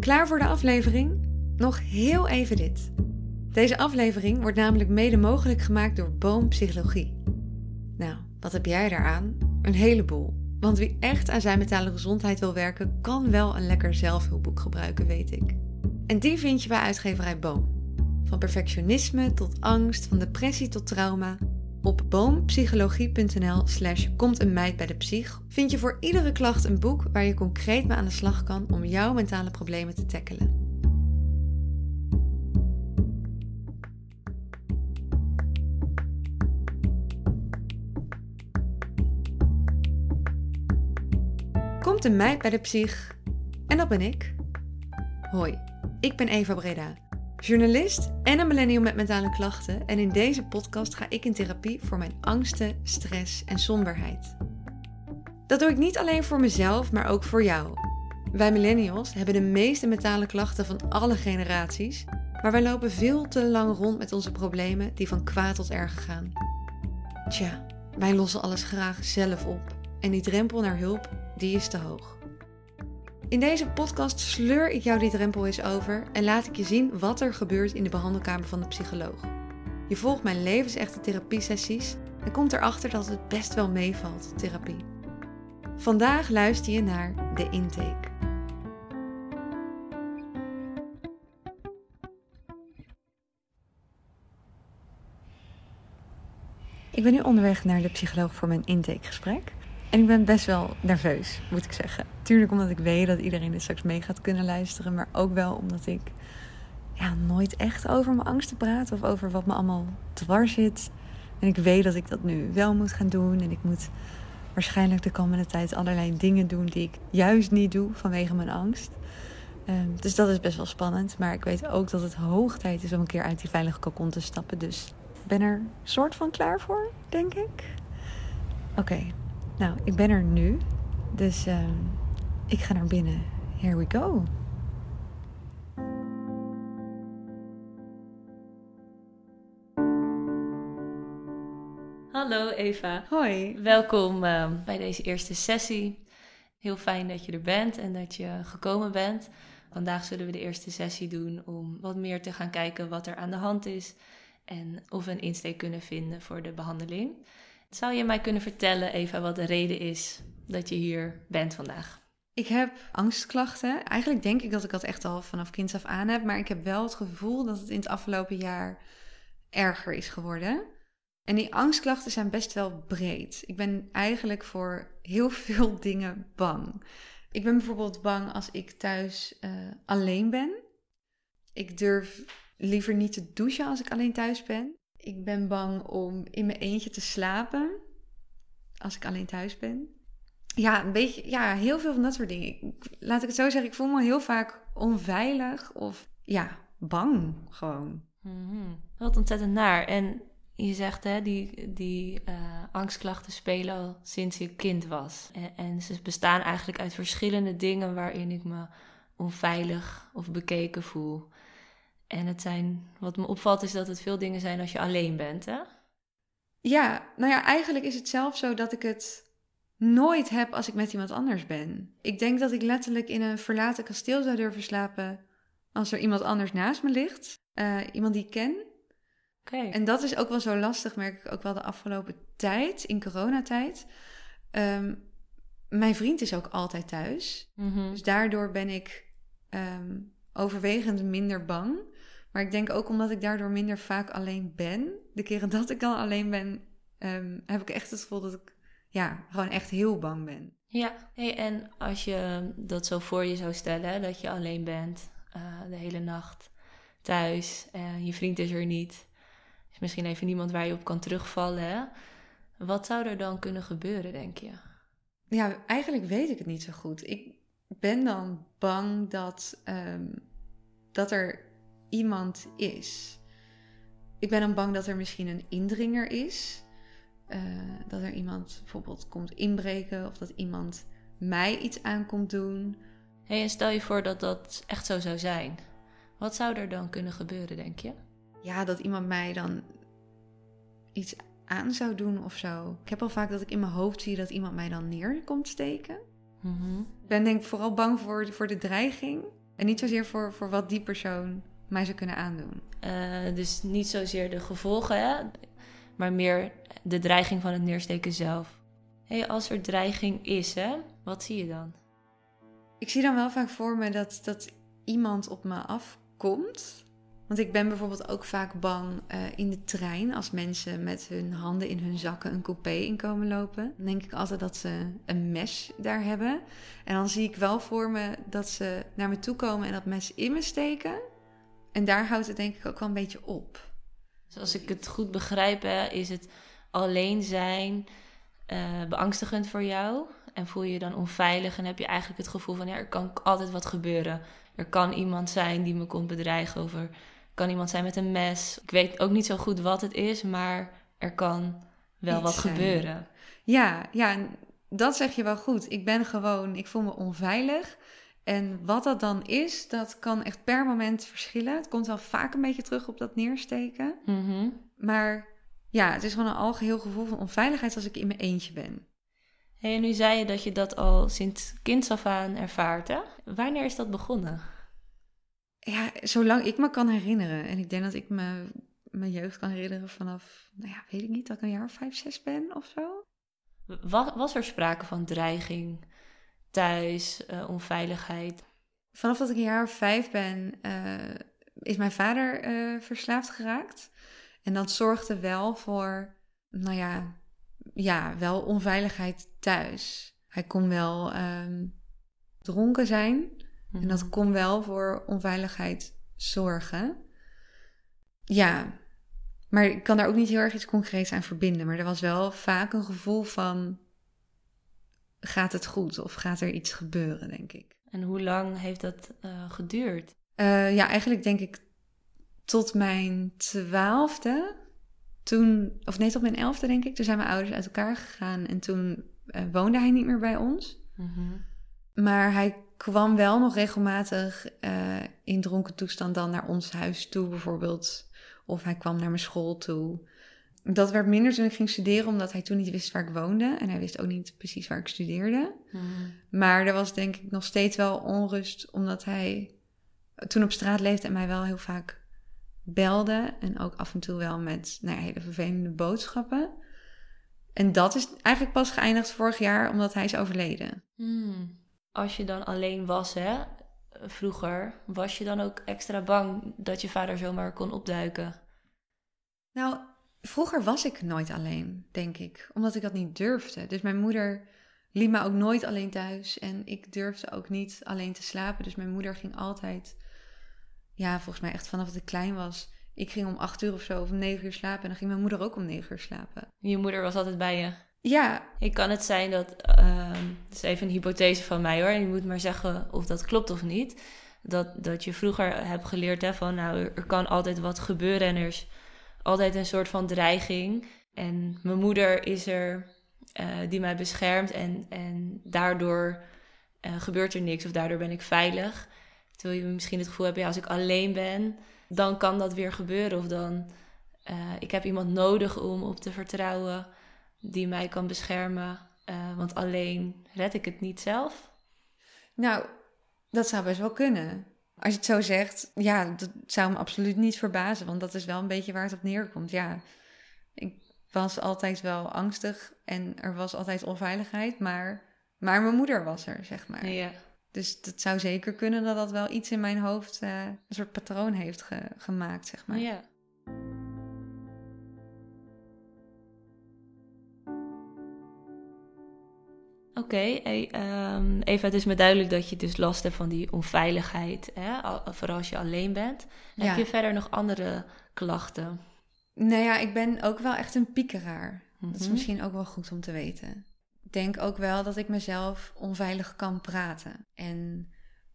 Klaar voor de aflevering? Nog heel even dit. Deze aflevering wordt namelijk mede mogelijk gemaakt door Boom Psychologie. Nou, wat heb jij daaraan? Een heleboel. Want wie echt aan zijn mentale gezondheid wil werken, kan wel een lekker zelfhulpboek gebruiken, weet ik. En die vind je bij uitgeverij Boom. Van perfectionisme tot angst, van depressie tot trauma. Op boompsychologie.nl slash komt een meid bij de psych vind je voor iedere klacht een boek waar je concreet mee aan de slag kan om jouw mentale problemen te tackelen. Komt een meid bij de psych en dat ben ik. Hoi, ik ben Eva Breda journalist en een millennial met mentale klachten. En in deze podcast ga ik in therapie voor mijn angsten, stress en somberheid. Dat doe ik niet alleen voor mezelf, maar ook voor jou. Wij millennials hebben de meeste mentale klachten van alle generaties, maar wij lopen veel te lang rond met onze problemen die van kwaad tot erg gaan. Tja, wij lossen alles graag zelf op en die drempel naar hulp, die is te hoog. In deze podcast sleur ik jou die drempel eens over en laat ik je zien wat er gebeurt in de behandelkamer van de psycholoog. Je volgt mijn levensechte therapiesessies en komt erachter dat het best wel meevalt, therapie. Vandaag luister je naar de intake. Ik ben nu onderweg naar de psycholoog voor mijn intakegesprek. En ik ben best wel nerveus, moet ik zeggen. Tuurlijk omdat ik weet dat iedereen dit straks mee gaat kunnen luisteren. Maar ook wel omdat ik ja, nooit echt over mijn angsten praat. Of over wat me allemaal dwars zit. En ik weet dat ik dat nu wel moet gaan doen. En ik moet waarschijnlijk de komende tijd allerlei dingen doen die ik juist niet doe vanwege mijn angst. Um, dus dat is best wel spannend. Maar ik weet ook dat het hoog tijd is om een keer uit die veilige kokon te stappen. Dus ik ben er soort van klaar voor, denk ik. Oké, nou, ik ben er nu. Dus uh, ik ga naar binnen. Here we go. Hallo Eva. Hoi. Welkom uh, bij deze eerste sessie. Heel fijn dat je er bent en dat je gekomen bent. Vandaag zullen we de eerste sessie doen om wat meer te gaan kijken wat er aan de hand is en of we een insteek kunnen vinden voor de behandeling. Zou je mij kunnen vertellen, Eva, wat de reden is dat je hier bent vandaag? Ik heb angstklachten. Eigenlijk denk ik dat ik dat echt al vanaf kinds af aan heb. Maar ik heb wel het gevoel dat het in het afgelopen jaar erger is geworden. En die angstklachten zijn best wel breed. Ik ben eigenlijk voor heel veel dingen bang. Ik ben bijvoorbeeld bang als ik thuis uh, alleen ben. Ik durf liever niet te douchen als ik alleen thuis ben. Ik ben bang om in mijn eentje te slapen als ik alleen thuis ben. Ja, een beetje, ja, heel veel van dat soort dingen. laat ik het zo zeggen, ik voel me heel vaak onveilig of ja, bang gewoon. Mm Wat ontzettend naar. En je zegt, hè, die, die uh, angstklachten spelen al sinds je kind was. En, en ze bestaan eigenlijk uit verschillende dingen waarin ik me onveilig of bekeken voel. En het zijn, wat me opvalt is dat het veel dingen zijn als je alleen bent, hè? Ja, nou ja, eigenlijk is het zelf zo dat ik het nooit heb als ik met iemand anders ben. Ik denk dat ik letterlijk in een verlaten kasteel zou durven slapen als er iemand anders naast me ligt. Uh, iemand die ik ken. Okay. En dat is ook wel zo lastig, merk ik ook wel de afgelopen tijd, in coronatijd. Um, mijn vriend is ook altijd thuis. Mm -hmm. Dus daardoor ben ik um, overwegend minder bang. Maar ik denk ook omdat ik daardoor minder vaak alleen ben. De keren dat ik dan alleen ben, um, heb ik echt het gevoel dat ik ja, gewoon echt heel bang ben. Ja, hey, en als je dat zo voor je zou stellen, dat je alleen bent uh, de hele nacht thuis en je vriend is er niet. Is misschien even niemand waar je op kan terugvallen. Hè? Wat zou er dan kunnen gebeuren, denk je? Ja, eigenlijk weet ik het niet zo goed. Ik ben dan bang dat, um, dat er iemand is. Ik ben dan bang dat er misschien een indringer is. Uh, dat er iemand bijvoorbeeld komt inbreken of dat iemand mij iets aan komt doen. Hey, en stel je voor dat dat echt zo zou zijn. Wat zou er dan kunnen gebeuren, denk je? Ja, dat iemand mij dan iets aan zou doen of zo. Ik heb al vaak dat ik in mijn hoofd zie dat iemand mij dan neer komt steken. Mm -hmm. Ik ben denk ik vooral bang voor, voor de dreiging. En niet zozeer voor, voor wat die persoon mij zou kunnen aandoen. Uh, dus niet zozeer de gevolgen, hè? maar meer de dreiging van het neersteken zelf. Hey, als er dreiging is, hè, wat zie je dan? Ik zie dan wel vaak voor me dat, dat iemand op me afkomt. Want ik ben bijvoorbeeld ook vaak bang uh, in de trein als mensen met hun handen in hun zakken een coupé inkomen lopen. Dan denk ik altijd dat ze een mes daar hebben. En dan zie ik wel voor me dat ze naar me toe komen en dat mes in me steken. En daar houdt het denk ik ook wel een beetje op. Dus als ik het goed begrijp, hè, is het alleen zijn uh, beangstigend voor jou. En voel je je dan onveilig en heb je eigenlijk het gevoel van ja, er kan altijd wat gebeuren. Er kan iemand zijn die me komt bedreigen of er kan iemand zijn met een mes. Ik weet ook niet zo goed wat het is, maar er kan wel wat gebeuren. Ja, ja, dat zeg je wel goed. Ik ben gewoon, ik voel me onveilig. En wat dat dan is, dat kan echt per moment verschillen. Het komt wel vaak een beetje terug op dat neersteken. Mhm. Maar ja, het is gewoon een algeheel gevoel van onveiligheid als ik in mijn eentje ben. Hey, en nu zei je dat je dat al sinds kinds af aan ervaart, hè? Wanneer is dat begonnen? Ja, zolang ik me kan herinneren. En ik denk dat ik me mijn jeugd kan herinneren vanaf, nou ja, weet ik niet, dat ik een jaar of vijf, zes ben of zo. Was, was er sprake van dreiging thuis, uh, onveiligheid? Vanaf dat ik een jaar of vijf ben, uh, is mijn vader uh, verslaafd geraakt. En dat zorgde wel voor, nou ja, ja, wel onveiligheid thuis. Hij kon wel um, dronken zijn. En dat mhm. kon wel voor onveiligheid zorgen. Ja, maar ik kan daar ook niet heel erg iets concreets aan verbinden. Maar er was wel vaak een gevoel van: gaat het goed of gaat er iets gebeuren, denk ik. En hoe lang heeft dat uh, geduurd? Uh, ja, eigenlijk denk ik tot mijn twaalfde. Toen, of nee, tot mijn elfde denk ik. Toen zijn mijn ouders uit elkaar gegaan en toen uh, woonde hij niet meer bij ons. Mm -hmm. Maar hij kwam wel nog regelmatig in dronken toestand dan naar ons huis toe bijvoorbeeld. Of hij kwam naar mijn school toe. Dat werd minder toen ik ging studeren, omdat hij toen niet wist waar ik woonde. En hij wist ook niet precies waar ik studeerde. Mm. Maar er was denk ik nog steeds wel onrust, omdat hij toen op straat leefde en mij wel heel vaak belde. En ook af en toe wel met nou ja, hele vervelende boodschappen. En dat is eigenlijk pas geëindigd vorig jaar, omdat hij is overleden. Mm als je dan alleen was, hè, vroeger, was je dan ook extra bang dat je vader zomaar kon opduiken? Nou, vroeger was ik nooit alleen, denk ik, omdat ik dat niet durfde. Dus mijn moeder liet me ook nooit alleen thuis en ik durfde ook niet alleen te slapen. Dus mijn moeder ging altijd, ja, volgens mij echt vanaf dat ik klein was. Ik ging om acht uur of zo of om negen uur slapen en dan ging mijn moeder ook om negen uur slapen. Je moeder was altijd bij je? Ja. Ik kan het zijn dat, uh, dat is even een hypothese van mij hoor, en je moet maar zeggen of dat klopt of niet. Dat, dat je vroeger hebt geleerd hè, van nou, er kan altijd wat gebeuren en er is altijd een soort van dreiging. En mijn moeder is er uh, die mij beschermt en, en daardoor uh, gebeurt er niks of daardoor ben ik veilig. Terwijl je misschien het gevoel hebt, ja, als ik alleen ben, dan kan dat weer gebeuren. Of dan, uh, ik heb iemand nodig om op te vertrouwen die mij kan beschermen. Want alleen red ik het niet zelf. Nou, dat zou best wel kunnen. Als je het zo zegt, ja, dat zou me absoluut niet verbazen. Want dat is wel een beetje waar het op neerkomt. Ja, ik was altijd wel angstig en er was altijd onveiligheid. Maar, maar mijn moeder was er, zeg maar. Ja. Dus het zou zeker kunnen dat dat wel iets in mijn hoofd uh, een soort patroon heeft ge gemaakt, zeg maar. Ja. Oké, okay, um, Eva, het is me duidelijk dat je dus last hebt van die onveiligheid, hè? vooral als je alleen bent. Heb je verder nog andere klachten? Nou ja, ik ben ook wel echt een piekeraar. Dat is mhm. misschien ook wel goed om te weten. Ik denk ook wel dat ik mezelf onveilig kan praten. En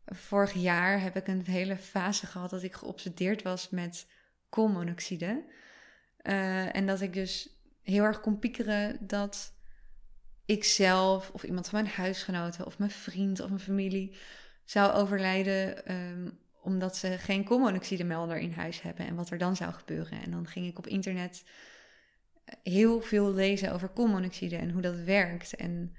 vorig jaar heb ik een hele fase gehad dat ik geobsedeerd was met koolmonoxide. Uh, en dat ik dus heel erg kon piekeren dat ik zelf of iemand van mijn huisgenoten of mijn vriend of mijn familie zou overlijden um, omdat ze geen koolmonoxidemelder in huis hebben en wat er dan zou gebeuren. En dan ging ik op internet eh, heel veel lezen over koolmonoxide en hoe dat werkt. En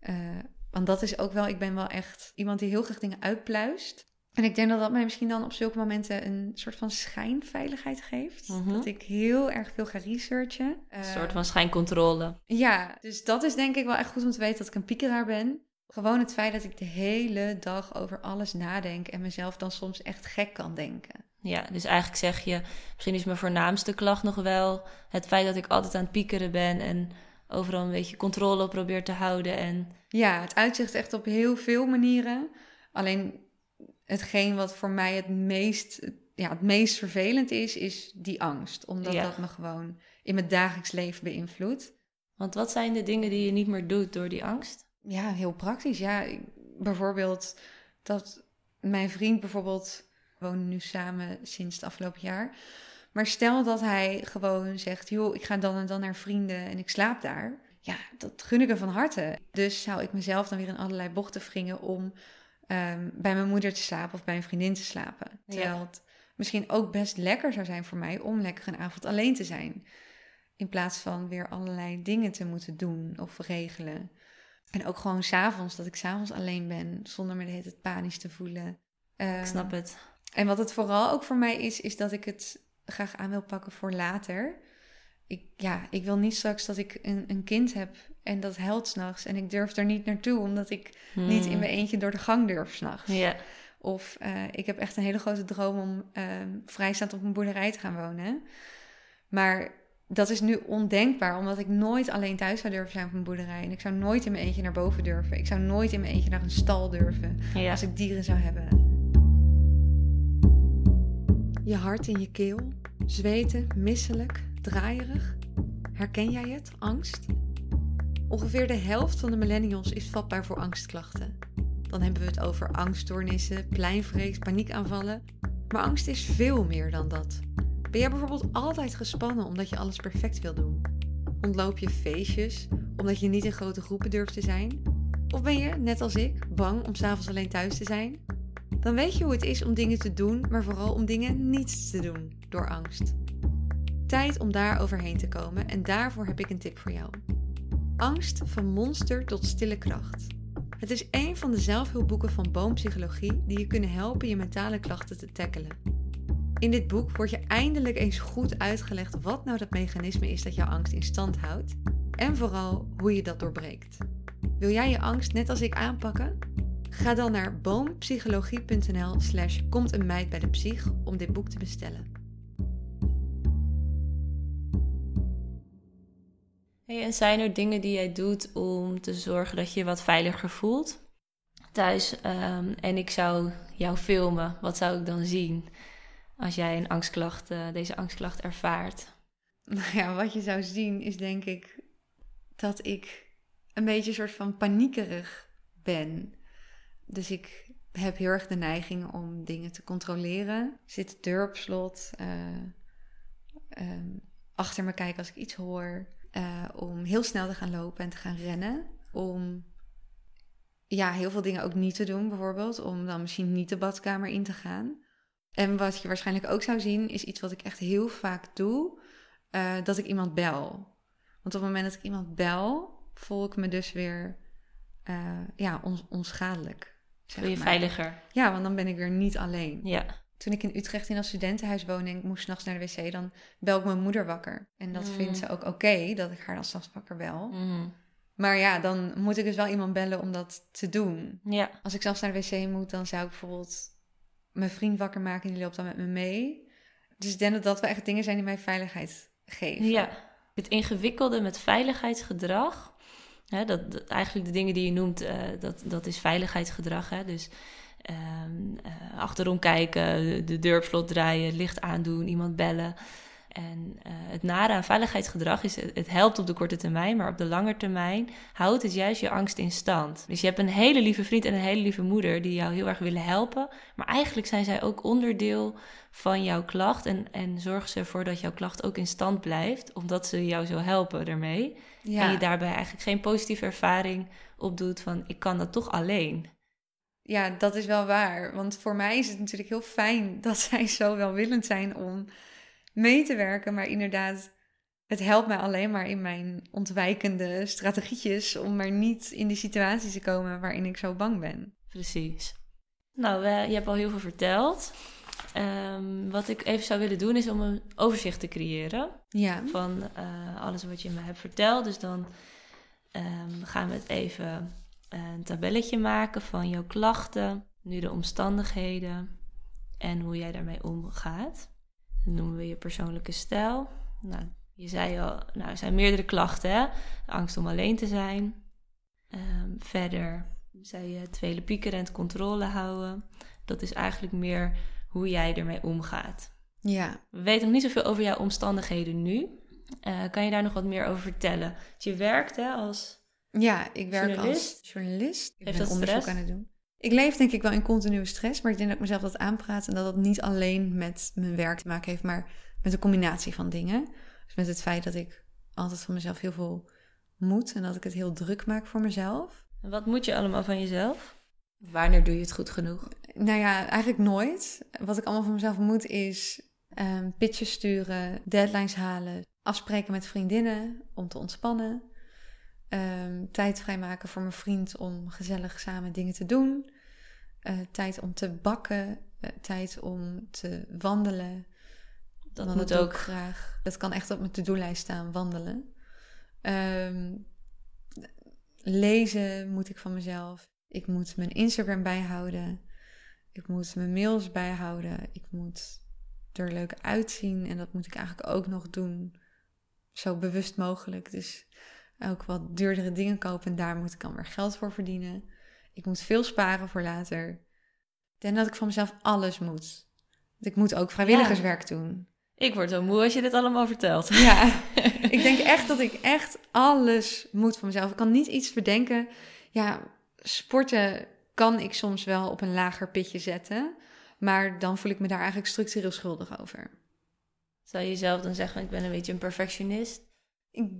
uh, want dat is ook wel, ik ben wel echt iemand die heel graag dingen uitpluist. En ik denk dat dat mij misschien dan op zulke momenten een soort van schijnveiligheid geeft. Mhm. Dat ik heel erg veel ga researchen. Een Eh, soort van schijncontrole. Ja, dus dat is denk ik wel echt goed om te weten dat ik een piekeraar ben. Gewoon het feit dat ik de hele dag over alles nadenk en mezelf dan soms echt gek kan denken. Ja, dus eigenlijk zeg je, misschien is mijn voornaamste klacht nog wel het feit dat ik altijd aan het piekeren ben en overal een beetje controle probeer te houden. En Ja, het uitzicht echt op heel veel manieren. Alleen hetgeen wat voor mij het meest, ja, het meest vervelend is, is die angst. Omdat Ja. dat me gewoon in mijn dagelijks leven beïnvloedt. Want wat zijn de dingen die je niet meer doet door die angst? Ja, heel praktisch. Ja, ik- bijvoorbeeld dat mijn vriend bijvoorbeeld... We wonen nu samen sinds het afgelopen jaar. Maar stel dat hij gewoon zegt... joh, ik ga dan en dan naar vrienden en ik slaap daar. Ja, dat gun ik hem van harte. Dus zou ik mezelf dan weer in allerlei bochten wringen... om ehm, bij mijn moeder te slapen of bij een vriendin te slapen. Terwijl het misschien ook best lekker zou zijn voor mij... om lekker een avond alleen te zijn. In plaats van weer allerlei dingen te moeten doen of regelen. En ook gewoon s'avonds, dat ik s'avonds alleen ben, zonder me de hele tijd panisch te voelen. Ik Ehm, snap het. En wat het vooral ook voor mij is, is dat ik het graag aan wil pakken voor later. Ik, ja, ik wil niet straks dat ik een, een kind heb en dat huilt s'nachts. En ik durf er niet naartoe, omdat ik niet in Hmm. mijn eentje door de gang durf s'nachts. Ja, Of eh, ik heb echt een hele grote droom om ehm, vrijstaand op een boerderij te gaan wonen. Maar dat is nu ondenkbaar, omdat ik nooit alleen thuis zou durven zijn op een boerderij. En ik zou nooit in mijn eentje naar boven durven. Ik zou nooit in mijn eentje naar een stal durven als ik dieren zou hebben. Je hart in je keel, zweten, misselijk, draaierig. Herken jij het, angst? Ongeveer de helft van de millennials is vatbaar voor angstklachten. Dan hebben we het over angststoornissen, pleinvrees, paniekaanvallen. Maar angst is veel meer dan dat. Ben jij bijvoorbeeld altijd gespannen omdat je alles perfect wil doen? Ontloop je feestjes omdat je niet in grote groepen durft te zijn? Of ben je, net als ik, bang om s'avonds alleen thuis te zijn? Dan weet je hoe het is om dingen te doen, maar vooral om dingen niet te doen door angst. Tijd om daar overheen te komen en daarvoor heb ik een tip voor jou. Angst van monster tot stille kracht. Het is een van de zelfhulpboeken van boompsychologie die je kunnen helpen je mentale klachten te tackelen. In dit boek wordt je eindelijk eens goed uitgelegd wat nou dat mechanisme is dat jouw angst in stand houdt en vooral hoe je dat doorbreekt. Wil jij je angst net als ik aanpakken? Ga dan naar boompsychologie.nl slash komt een meid bij de psych om dit boek te bestellen. En zijn er dingen die jij doet om te zorgen dat je je wat veiliger voelt thuis? Ehm, en ik zou jou filmen. Wat zou ik dan zien als jij een angstklacht, eh, deze angstklacht ervaart? Nou ja, wat je zou zien is denk ik dat ik een beetje een soort van paniekerig ben. Dus ik heb heel erg de neiging om dingen te controleren. Zit de deur op slot. eh, ehm, achter me kijken als ik iets hoor. Eh, om heel snel te gaan lopen en te gaan rennen. Om ja, heel veel dingen ook niet te doen, bijvoorbeeld. Om dan misschien niet de badkamer in te gaan. En wat je waarschijnlijk ook zou zien, is iets wat ik echt heel vaak doe. eh, dat ik iemand bel. Want op het moment dat ik iemand bel, voel ik me dus weer eh, ja, on- onschadelijk. Voel je maar. veiliger? Ja, want dan ben ik weer niet alleen. Ja. Toen ik in Utrecht in een studentenhuis woonde en ik moest s'nachts naar de wc, dan bel ik mijn moeder wakker. En dat Mm. vindt ze ook oké, dat ik haar dan s'nachts wakker bel. Mhm. Maar ja, dan moet ik dus wel iemand bellen om dat te doen. Ja. Als ik zelfs naar de wc moet, dan zou ik bijvoorbeeld mijn vriend wakker maken en die loopt dan met me mee. Dus ik denk dat dat wel echt dingen zijn die mij veiligheid geven. Ja, het ingewikkelde met veiligheidsgedrag, hè, dat, dat- eigenlijk de dingen die je noemt, eh, dat, dat is veiligheidsgedrag. Hè? Dus ehm, eh, achterom kijken, de, de deur op slot draaien, licht aandoen, iemand bellen. En eh, het nare aan veiligheidsgedrag is, het, helpt op de korte termijn, maar op de lange termijn houdt het juist je angst in stand. Dus je hebt een hele lieve vriend en een hele lieve moeder die jou heel erg willen helpen, maar eigenlijk zijn zij ook onderdeel van jouw klacht en, en zorgen ze ervoor dat jouw klacht ook in stand blijft, omdat ze jou zo helpen. Ja. En je daarbij eigenlijk geen positieve ervaring opdoet van ik kan dat toch alleen. Ja, dat is wel waar. Want voor mij is het natuurlijk heel fijn dat zij zo welwillend zijn om mee te werken. Maar inderdaad, het helpt mij alleen maar in mijn ontwijkende strategietjes om maar niet in die situatie te komen waarin ik zo bang ben. Precies. Nou, je hebt al heel veel verteld. Ehm, wat ik even zou willen doen is om een overzicht te creëren ja. van eh, alles wat je me hebt verteld. Dus dan ehm, gaan we het even een tabelletje maken van jouw klachten, nu de omstandigheden en hoe jij daarmee omgaat. Dat noemen we je persoonlijke stijl. Nou, je zei al, nou, er zijn meerdere klachten, hè? Angst om alleen te zijn. Ehm, verder zei je vele piekeren en het controle houden. Dat is eigenlijk meer hoe jij ermee omgaat. Ja. We weten nog niet zoveel over jouw omstandigheden nu. Uh, kan je daar nog wat meer over vertellen? Je werkt hè, als Ja, ik werk journalist. als journalist. Ik Heeft ben dat onderzoek stress? aan het doen. Ik leef denk ik wel in continue stress, maar ik denk dat ik mezelf dat aanpraat en dat het niet alleen met mijn werk te maken heeft, maar met een combinatie van dingen. Dus met het feit dat ik altijd van mezelf heel veel moet en dat ik het heel druk maak voor mezelf. En Wat moet je allemaal van jezelf? Wanneer doe je het goed genoeg? Nou ja, eigenlijk nooit. Wat ik allemaal van mezelf moet is ehm pitches sturen, deadlines halen, afspreken met vriendinnen om te ontspannen, ehm, tijd vrijmaken voor mijn vriend om gezellig samen dingen te doen, eh, tijd om te bakken, eh, tijd om te wandelen. Dat Want moet ook. graag. Dat kan echt op mijn to-do-lijst staan, wandelen. Ehm, lezen moet ik van mezelf. Ik moet mijn Instagram bijhouden. Ik moet mijn mails bijhouden. Ik moet er leuk uitzien. En dat moet ik eigenlijk ook nog doen. Zo bewust mogelijk. Dus ook wat duurdere dingen kopen. En daar moet ik dan weer geld voor verdienen. Ik moet veel sparen voor later. Ik denk dat ik van mezelf alles moet. Ik moet ook vrijwilligerswerk doen. Ik word zo moe als je dit allemaal vertelt. Ja, ik denk echt dat ik echt alles moet van mezelf. Ik kan niet iets bedenken. Ja, sporten kan ik soms wel op een lager pitje zetten. Maar dan voel ik me daar eigenlijk structureel schuldig over. Zou je jezelf dan zeggen, ik ben een beetje een perfectionist? Ik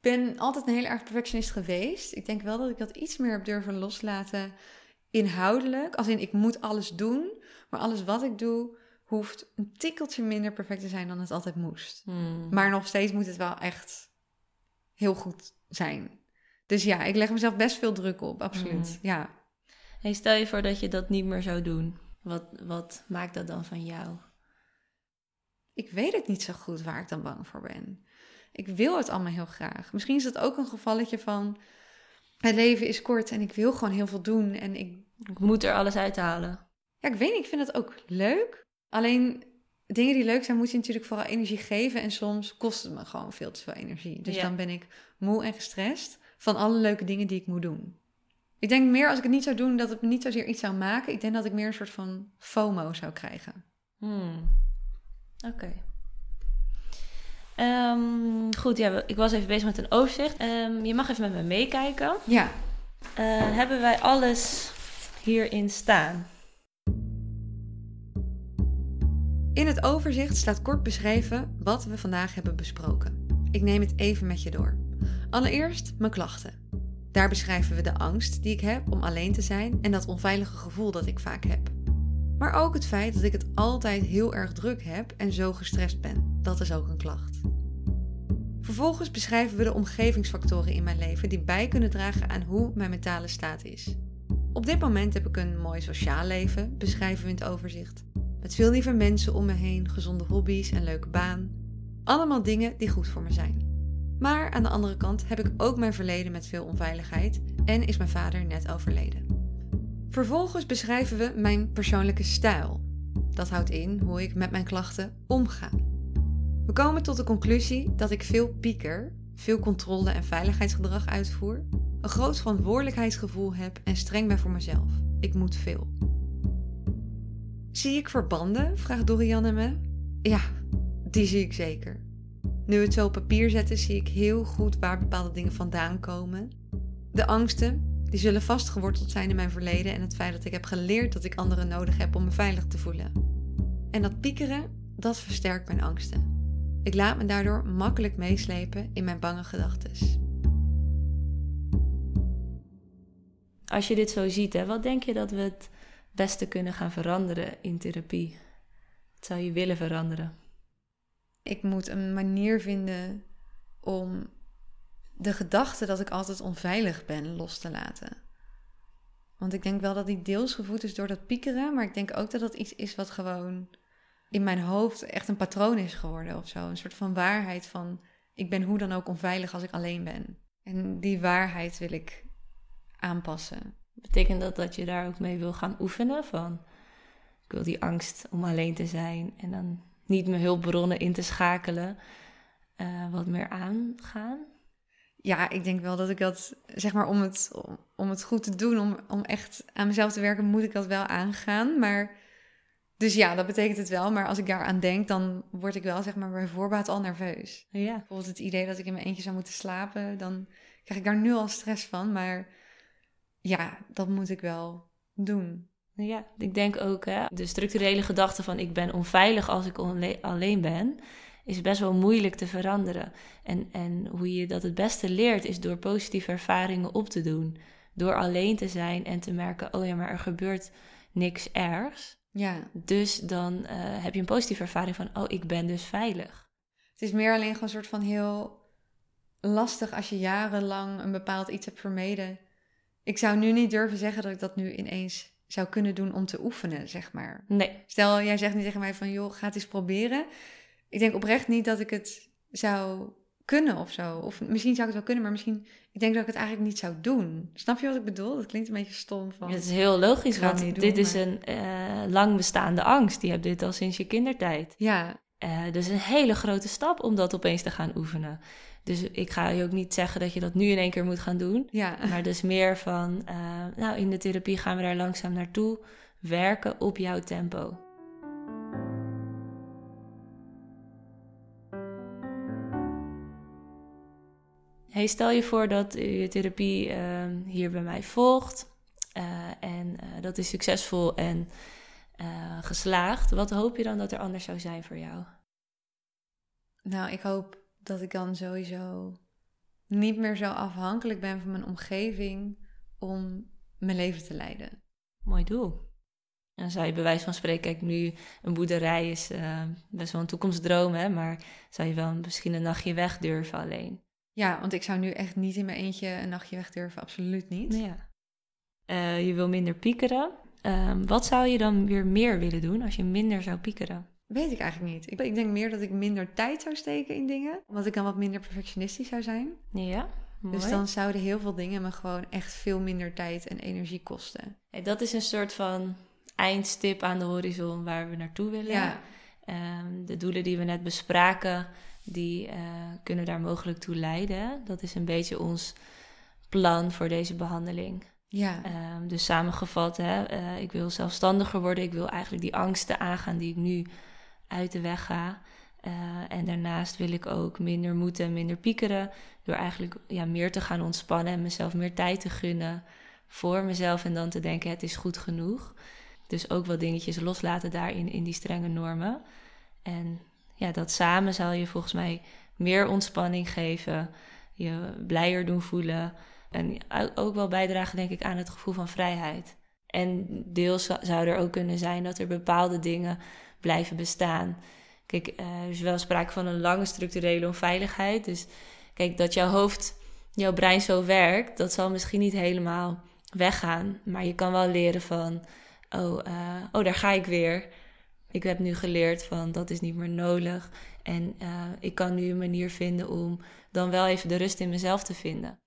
ben altijd een heel erg perfectionist geweest. Ik denk wel dat ik dat iets meer heb durven loslaten inhoudelijk. Als in, ik moet alles doen. Maar alles wat ik doe, hoeft een tikkeltje minder perfect te zijn dan het altijd moest. Hmm. Maar nog steeds moet het wel echt heel goed zijn. Dus ja, ik leg mezelf best veel druk op, absoluut. Mm. Ja. Hey, stel je voor dat je dat niet meer zou doen. Wat, wat maakt dat dan van jou? Ik weet het niet zo goed waar ik dan bang voor ben. Ik wil het allemaal heel graag. Misschien is het ook een gevalletje van... Het leven is kort en ik wil gewoon heel veel doen. En ik, Ik moet er alles uithalen. ja, ik weet niet, ik vind het ook leuk. Alleen dingen die leuk zijn, moet je natuurlijk vooral energie geven. En soms kost het me gewoon veel te veel energie. Dus Ja. dan ben ik moe en gestrest van alle leuke dingen die ik moet doen. Ik denk meer als ik het niet zou doen, dat het me niet zozeer iets zou maken. Ik denk dat ik meer een soort van FOMO zou krijgen. Hmm. Oké. Ehm, goed, ja, ik was even bezig met een overzicht. Ehm, je mag even met me meekijken. Ja, Eh, hebben wij alles hierin staan? in het overzicht staat kort beschreven wat we vandaag hebben besproken. Ik neem het even met je door. Allereerst mijn klachten. Daar beschrijven we de angst die ik heb om alleen te zijn en dat onveilige gevoel dat ik vaak heb. Maar ook het feit dat ik het altijd heel erg druk heb en zo gestrest ben. Dat is ook een klacht. Vervolgens beschrijven we de omgevingsfactoren in mijn leven die bij kunnen dragen aan hoe mijn mentale staat is. Op dit moment heb ik een mooi sociaal leven, beschrijven we in het overzicht. Met veel lieve mensen om me heen, gezonde hobby's en leuke baan. Allemaal dingen die goed voor me zijn. Maar aan de andere kant heb ik ook mijn verleden met veel onveiligheid en is mijn vader net overleden. Vervolgens beschrijven we mijn persoonlijke stijl. Dat houdt in hoe ik met mijn klachten omga. We komen tot de conclusie dat ik veel pieker, veel controle en veiligheidsgedrag uitvoer, een groot verantwoordelijkheidsgevoel heb en streng ben voor mezelf. Ik moet veel. Zie ik verbanden? vraagt Dorianne me. Ja, die zie ik zeker. Nu we het zo op papier zetten, zie ik heel goed waar bepaalde dingen vandaan komen. De angsten, die zullen vastgeworteld zijn in mijn verleden en het feit dat ik heb geleerd dat ik anderen nodig heb om me veilig te voelen. En dat piekeren, dat versterkt mijn angsten. Ik laat me daardoor makkelijk meeslepen in mijn bange gedachten. Als je dit zo ziet, hè, wat denk je dat we het beste kunnen gaan veranderen in therapie? Wat zou je willen veranderen? Ik moet een manier vinden om de gedachte dat ik altijd onveilig ben los te laten. Want ik denk wel dat die deels gevoed is door dat piekeren, maar ik denk ook dat dat iets is wat gewoon in mijn hoofd echt een patroon is geworden of zo. Een soort van waarheid van ik ben hoe dan ook onveilig als ik alleen ben. En die waarheid wil ik aanpassen. Betekent dat dat je daar ook mee wil gaan oefenen? Van ik wil die angst om alleen te zijn en dan niet mijn hulpbronnen in te schakelen, uh, wat meer aangaan? Ja, ik denk wel dat ik dat, zeg maar, om het, om, om het goed te doen, om, om echt aan mezelf te werken, moet ik dat wel aangaan. Maar dus ja, dat betekent het wel. Maar als ik daaraan denk, dan word ik wel zeg maar bij voorbaat al nerveus. Ja. Bijvoorbeeld het idee dat ik in mijn eentje zou moeten slapen, dan krijg ik daar nu al stress van. Maar ja, dat moet ik wel doen. Ja, ik denk ook hè, de structurele gedachte van ik ben onveilig als ik alleen ben, is best wel moeilijk te veranderen. En, en hoe je dat het beste leert is door positieve ervaringen op te doen. Door alleen te zijn en te merken, oh ja, maar er gebeurt niks ergs. Ja. Dus dan uh, heb je een positieve ervaring van, oh, ik ben dus veilig. Het is meer alleen gewoon een soort van heel lastig als je jarenlang een bepaald iets hebt vermeden. Ik zou nu niet durven zeggen dat ik dat nu ineens zou kunnen doen om te oefenen, zeg maar. Nee. Stel, jij zegt nu tegen mij van, joh, ga het eens proberen. Ik denk oprecht niet dat ik het zou kunnen of zo. Of misschien zou ik het wel kunnen, maar misschien... Ik denk dat ik het eigenlijk niet zou doen. Snap je wat ik bedoel? Dat klinkt een beetje stom. Van, het is heel logisch, want dit is een uh, lang bestaande angst. Die heb dit al sinds je kindertijd. Ja. Uh, dus een hele grote stap om dat opeens te gaan oefenen. Dus ik ga je ook niet zeggen dat je dat nu in één keer moet gaan doen. Ja. Maar dus meer van, uh, nou in de therapie gaan we daar langzaam naartoe werken op jouw tempo. Hey, stel je voor dat je therapie uh, hier bij mij volgt uh, en uh, dat is succesvol en geslaagd. Wat hoop je dan dat er anders zou zijn voor jou? Nou, ik hoop dat ik dan sowieso niet meer zo afhankelijk ben van mijn omgeving om mijn leven te leiden. Mooi doel. En zou je bij wijze van spreken, kijk nu een boerderij is uh, best wel een toekomstdroom, hè, maar zou je wel misschien een nachtje weg durven alleen? Ja, want ik zou nu echt niet in mijn eentje een nachtje weg durven, absoluut niet. Ja. Uh, je wil minder piekeren. Uh, wat zou je dan weer meer willen doen als je minder zou piekeren? Weet ik eigenlijk niet. Ik, ik, denk meer dat ik minder tijd zou steken in dingen. Omdat ik dan wat minder perfectionistisch zou zijn. Ja, mooi. Dus dan zouden heel veel dingen me gewoon echt veel minder tijd en energie kosten. Hey, dat is een soort van eindstip aan de horizon waar we naartoe willen. Ja. Um, de doelen die we net bespraken, die uh, kunnen daar mogelijk toe leiden. Dat is een beetje ons plan voor deze behandeling. Ja. Um, dus samengevat, hè, uh, ik wil zelfstandiger worden. Ik wil eigenlijk die angsten aangaan die ik nu uit de weg ga. Uh, en daarnaast wil ik ook minder moeten en minder piekeren. Door eigenlijk ja, meer te gaan ontspannen en mezelf meer tijd te gunnen voor mezelf. En dan te denken, het is goed genoeg. Dus ook wat dingetjes loslaten daarin, in die strenge normen. En ja, dat samen zal je volgens mij meer ontspanning geven. Je blijer doen voelen. En ook wel bijdragen, denk ik, aan het gevoel van vrijheid. En deels zou er ook kunnen zijn dat er bepaalde dingen blijven bestaan. Kijk, er is wel sprake van een lange structurele onveiligheid. Dus kijk, dat jouw hoofd, jouw brein zo werkt, dat zal misschien niet helemaal weggaan. Maar je kan wel leren van, oh, uh, oh daar ga ik weer. Ik heb nu geleerd van dat is niet meer nodig. En uh, ik kan nu een manier vinden om dan wel even de rust in mezelf te vinden.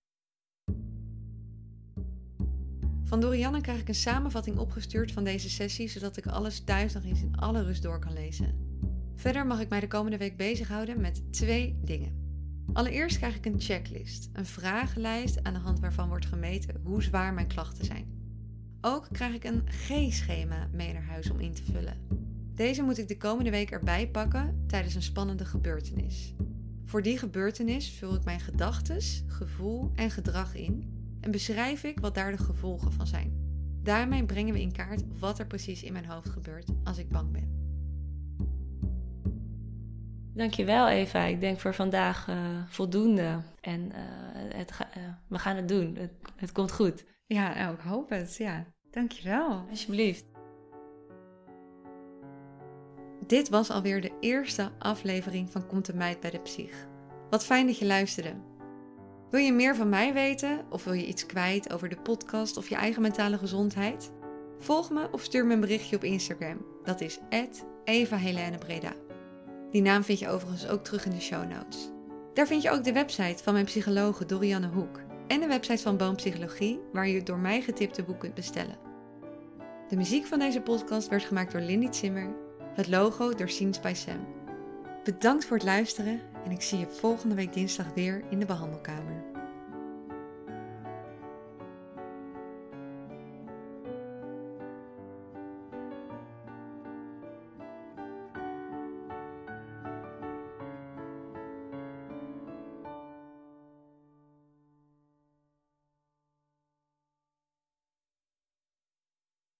Van Dorianne krijg ik een samenvatting opgestuurd van deze sessie, zodat ik alles thuis nog eens in alle rust door kan lezen. Verder mag ik mij de komende week bezighouden met twee dingen. Allereerst krijg ik een checklist, een vragenlijst aan de hand waarvan wordt gemeten hoe zwaar mijn klachten zijn. Ook krijg ik een G-schema mee naar huis om in te vullen. Deze moet ik de komende week erbij pakken tijdens een spannende gebeurtenis. Voor die gebeurtenis vul ik mijn gedachten, gevoel en gedrag in en beschrijf ik wat daar de gevolgen van zijn. Daarmee brengen we in kaart wat er precies in mijn hoofd gebeurt als ik bang ben. Dankjewel Eva. Ik denk voor vandaag uh, voldoende. En uh, het uh, we gaan het doen. Het, het komt goed. Ja, nou, ik hoop het. Ja, dankjewel. Alsjeblieft. Dit was alweer de eerste aflevering van Komt de Meid bij de Psych. Wat fijn dat je luisterde. Wil je meer van mij weten of wil je iets kwijt over de podcast of je eigen mentale gezondheid? Volg me of stuur me een berichtje op Instagram. Dat is Eva Breda. Die naam vind je overigens ook terug in de show notes. Daar vind je ook de website van mijn psychologe Dorianne Hoek en de website van Boompsychologie, waar je door mij getipte boek kunt bestellen. De muziek van deze podcast werd gemaakt door Lindy Zimmer, het logo door Scenes by Sam. Bedankt voor het luisteren en ik zie je volgende week dinsdag weer in de behandelkamer.